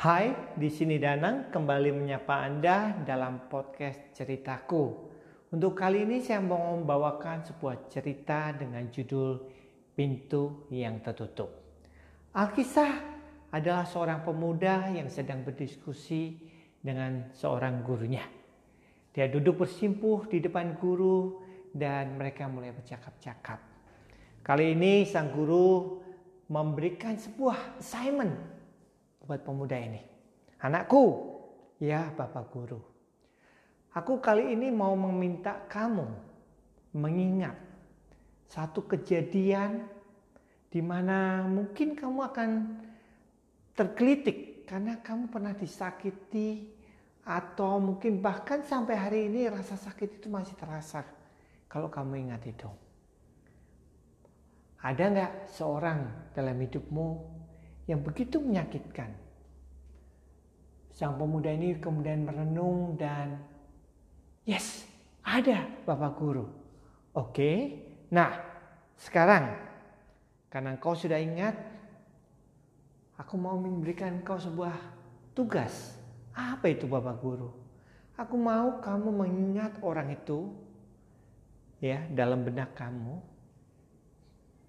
Hai, di sini Danang kembali menyapa Anda dalam podcast ceritaku. Untuk kali ini saya mau membawakan sebuah cerita dengan judul Pintu yang Tertutup. Alkisah adalah seorang pemuda yang sedang berdiskusi dengan seorang gurunya. Dia duduk bersimpuh di depan guru dan mereka mulai bercakap-cakap. Kali ini sang guru memberikan sebuah assignment buat pemuda ini. Anakku, ya Bapak Guru. Aku kali ini mau meminta kamu mengingat satu kejadian di mana mungkin kamu akan tergelitik karena kamu pernah disakiti atau mungkin bahkan sampai hari ini rasa sakit itu masih terasa kalau kamu ingat itu. Ada nggak seorang dalam hidupmu yang begitu menyakitkan? Sang pemuda ini kemudian merenung dan yes, ada Bapak Guru. Oke, nah sekarang karena engkau sudah ingat, aku mau memberikan engkau sebuah tugas. Apa itu Bapak Guru? Aku mau kamu mengingat orang itu ya dalam benak kamu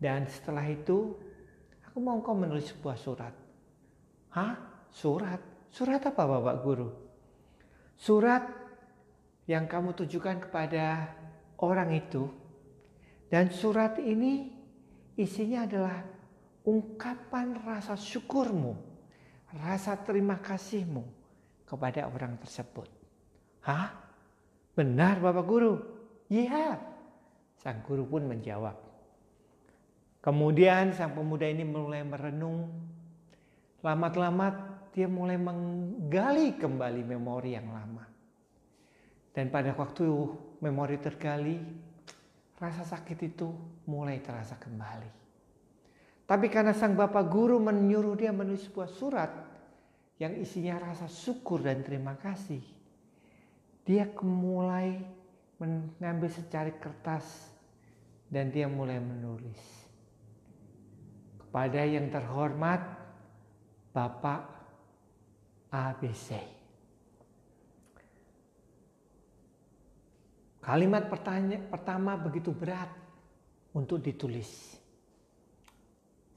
dan setelah itu, aku mau kau menulis sebuah surat. Hah? Surat? Surat apa Bapak Guru? Surat yang kamu tujukan kepada orang itu. Dan surat ini isinya adalah ungkapan rasa syukurmu, rasa terima kasihmu kepada orang tersebut. Hah? Benar Bapak Guru? Iya. Sang guru pun menjawab. Kemudian sang pemuda ini mulai merenung. Lama-lama dia mulai menggali kembali memori yang lama. Dan pada waktu memori tergali, rasa sakit itu mulai terasa kembali. Tapi karena sang bapak guru menyuruh dia menulis sebuah surat yang isinya rasa syukur dan terima kasih, dia mulai mengambil secari kertas dan dia mulai menulis. Pada yang terhormat Bapak ABC. Kalimat pertanya, pertama begitu berat untuk ditulis.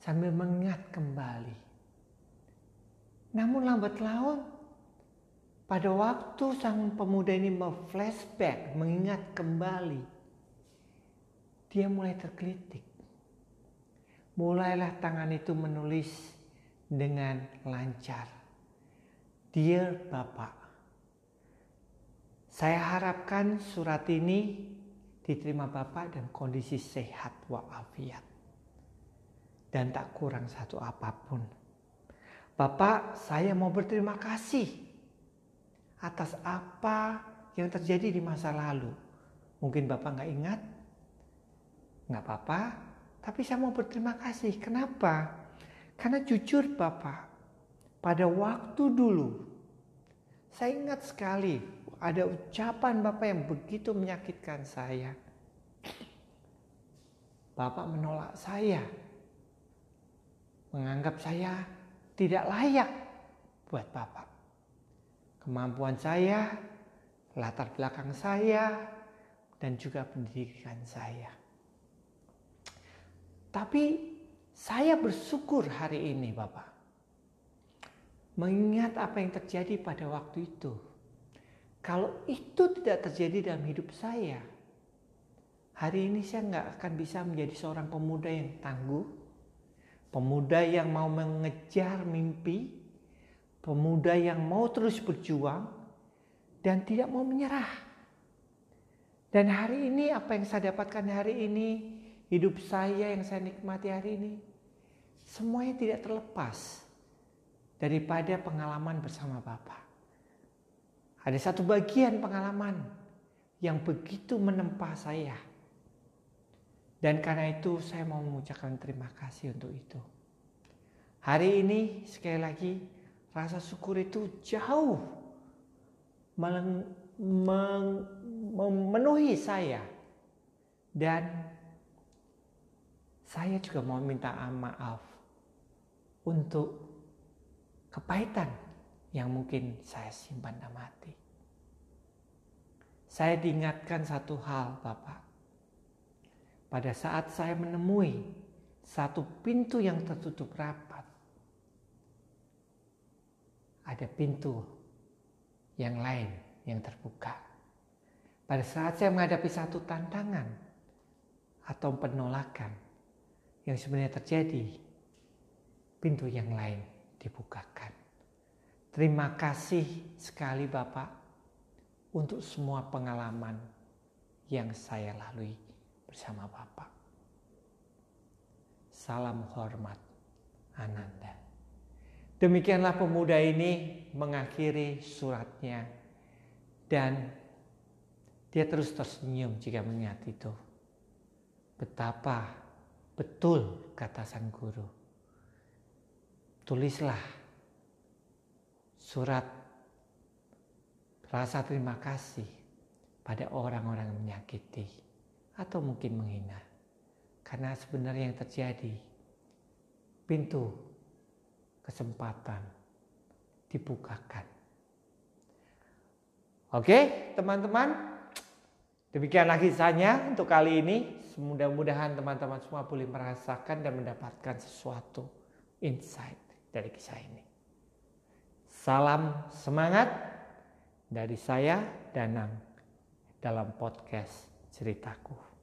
Sambil mengingat kembali. Namun lambat laun, pada waktu sang pemuda ini flashback, mengingat kembali, dia mulai tergelitik mulailah tangan itu menulis dengan lancar. Dear Bapak, saya harapkan surat ini diterima Bapak dan kondisi sehat walafiat. Dan tak kurang satu apa pun. Bapak, saya mau berterima kasih atas apa yang terjadi di masa lalu. Mungkin Bapak nggak ingat? Nggak apa-apa, tapi saya mau berterima kasih. Kenapa? Karena jujur Bapak, pada waktu dulu, saya ingat sekali ada ucapan Bapak yang begitu menyakitkan saya. Bapak menolak saya, menganggap saya tidak layak buat Bapak. Kemampuan saya, latar belakang saya, dan juga pendidikan saya. Tapi saya bersyukur hari ini Bapak. Mengingat apa yang terjadi pada waktu itu. Kalau itu tidak terjadi dalam hidup saya. Hari ini saya nggak akan bisa menjadi seorang pemuda yang tangguh. Pemuda yang mau mengejar mimpi. Pemuda yang mau terus berjuang. Dan tidak mau menyerah. Dan hari ini apa yang saya dapatkan hari ini hidup saya yang saya nikmati hari ini, semuanya tidak terlepas daripada pengalaman bersama Bapak. Ada satu bagian pengalaman yang begitu menempa saya. Dan karena itu saya mau mengucapkan terima kasih untuk itu. Hari ini sekali lagi rasa syukur itu jauh memenuhi saya. Dan saya juga mau minta maaf untuk kepahitan yang mungkin saya simpan dalam hati. Saya diingatkan satu hal, Bapak. Pada saat saya menemui satu pintu yang tertutup rapat, ada pintu yang lain yang terbuka. Pada saat saya menghadapi satu tantangan atau penolakan yang sebenarnya terjadi, pintu yang lain dibukakan. Terima kasih sekali Bapak untuk semua pengalaman yang saya lalui bersama Bapak. Salam hormat Ananda. Demikianlah pemuda ini mengakhiri suratnya dan dia terus tersenyum jika mengingat itu. Betapa betul kata sang guru. Tulislah surat rasa terima kasih pada orang-orang yang menyakiti atau mungkin menghina. Karena sebenarnya yang terjadi, pintu kesempatan dibukakan. Oke, teman-teman. Demikianlah kisahnya untuk kali ini. Mudah-mudahan teman-teman semua boleh merasakan dan mendapatkan sesuatu insight dari kisah ini. Salam semangat dari saya Danang dalam podcast ceritaku.